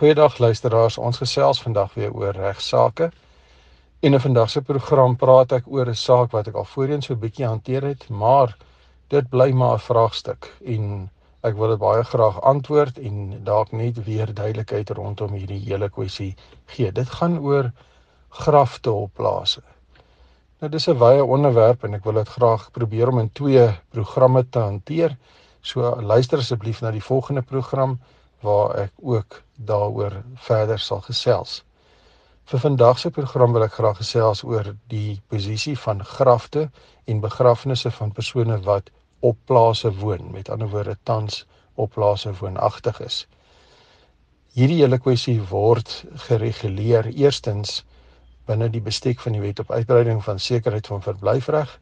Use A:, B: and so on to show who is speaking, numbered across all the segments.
A: Goeiedag luisteraars, ons gesels vandag weer oor regsaake. En in vandag se program praat ek oor 'n saak wat ek al voorheen so 'n bietjie hanteer het, maar dit bly maar 'n vraagstuk en ek wil dit baie graag antwoord en dalk net weer duidelikheid rondom hierdie hele kwessie gee. Dit gaan oor grafte op plase. Nou dis 'n wye onderwerp en ek wil dit graag probeer om in twee programme te hanteer. So luister asseblief na die volgende program waar ek ook daaroor verder sal gesels. Vir vandag se program wil ek graag gesels oor die posisie van grafte en begrafnisse van persone wat op plase woon, met ander woorde tans op plase woonagtig is. Hierdie hele kwessie word gereguleer eerstens binne die bestek van die wet op uitbreiding van sekerheid van verblyfreg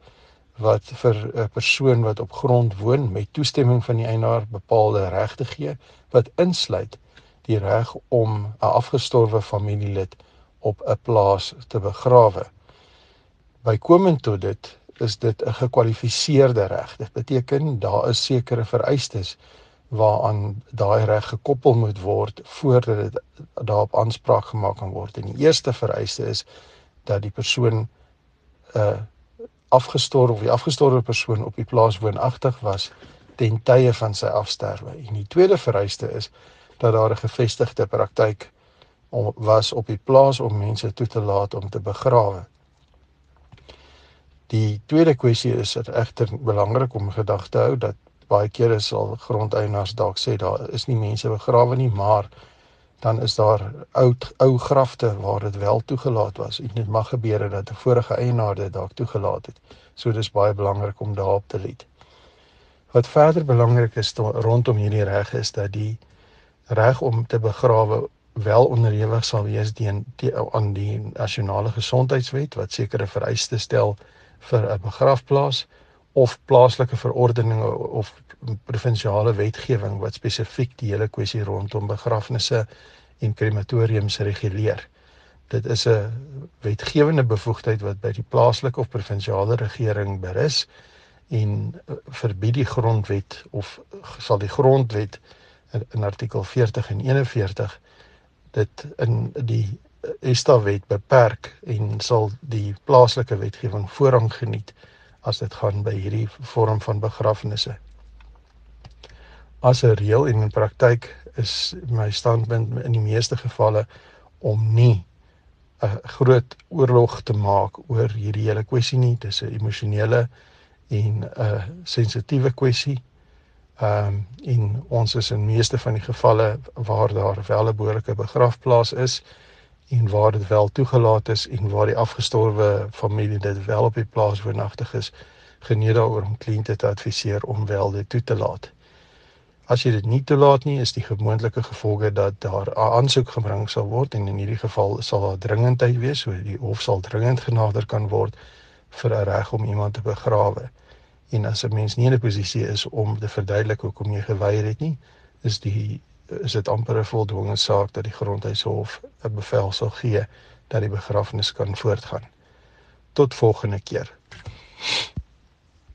A: wat vir 'n persoon wat op grond woon met toestemming van die eienaar bepaalde regte gee wat insluit die reg om 'n afgestorwe familielid op 'n plaas te begrawe. Bykomend tot dit is dit 'n gekwalifiseerde reg. Dit beteken daar is sekere vereistes waaraan daai reg gekoppel moet word voordat dit daarop aanspraak gemaak kan word. En die eerste vereiste is dat die persoon 'n uh, afgestorwe of die afgestorwe persoon op die plaas woonagtig was ten tye van sy afsterwe. En die tweede vereiste is dat daar 'n gevestigde praktyk was op die plaas om mense toe te laat om te begrawe. Die tweede kwessie is dit egter belangrik om gedagte hou dat baie kere sal grondeienaars dalk sê daar is nie mense begrawe nie, maar dan is daar ou ou grafte waar dit wel toegelaat was en dit mag gebeur dat 'n vorige eienaar dit dalk toegelaat het. So dis baie belangrik om daarop te let. Wat verder belangrik is to, rondom hierdie reg is dat die reg om te begrawe wel onderhewig sal wees teen aan die nasionale gesondheidswet wat sekere vereistes stel vir 'n begrafplaas of plaaslike verordeninge of provinsiale wetgewing wat spesifiek die hele kwessie rondom begrafnisse en krematoriums reguleer. Dit is 'n wetgewende bevoegdheid wat by die plaaslike of provinsiale regering berus en verbied die grondwet of sal die grondwet in, in artikel 40 en 41 dit in die ESTA wet beperk en sal die plaaslike wetgewing voorrang geniet as dit gaan by hierdie vorm van begrafnisse as 'n reël en in praktyk is my standpunt in die meeste gevalle om nie 'n groot oorlog te maak oor hierdie hele kwessie nie. Dis 'n emosionele en 'n sensitiewe kwessie. Ehm um, en ons is in meeste van die gevalle waar daar wel 'n behoorlike begrafplaas is en waar dit wel toegelaat is en waar die afgestorwe familie dit wel op die plaas woonagtig is, geniet daaroor om kliënte te adviseer om wel dit toe te laat. As jy dit nie toelaat nie, is die gemoontlike gevolge dat daar 'n aansoek gebring sal word en in hierdie geval sal daar dringendheid wees, so die hof sal dringend genader kan word vir 'n reg om iemand te begrawe. En as 'n mens nie in 'n posisie is om te verduidelik hoekom jy geweier het nie, is die is dit amper 'n voldwonge saak dat die grondhuishof 'n bevel sal gee dat die begrafnis kan voortgaan. Tot volgende keer.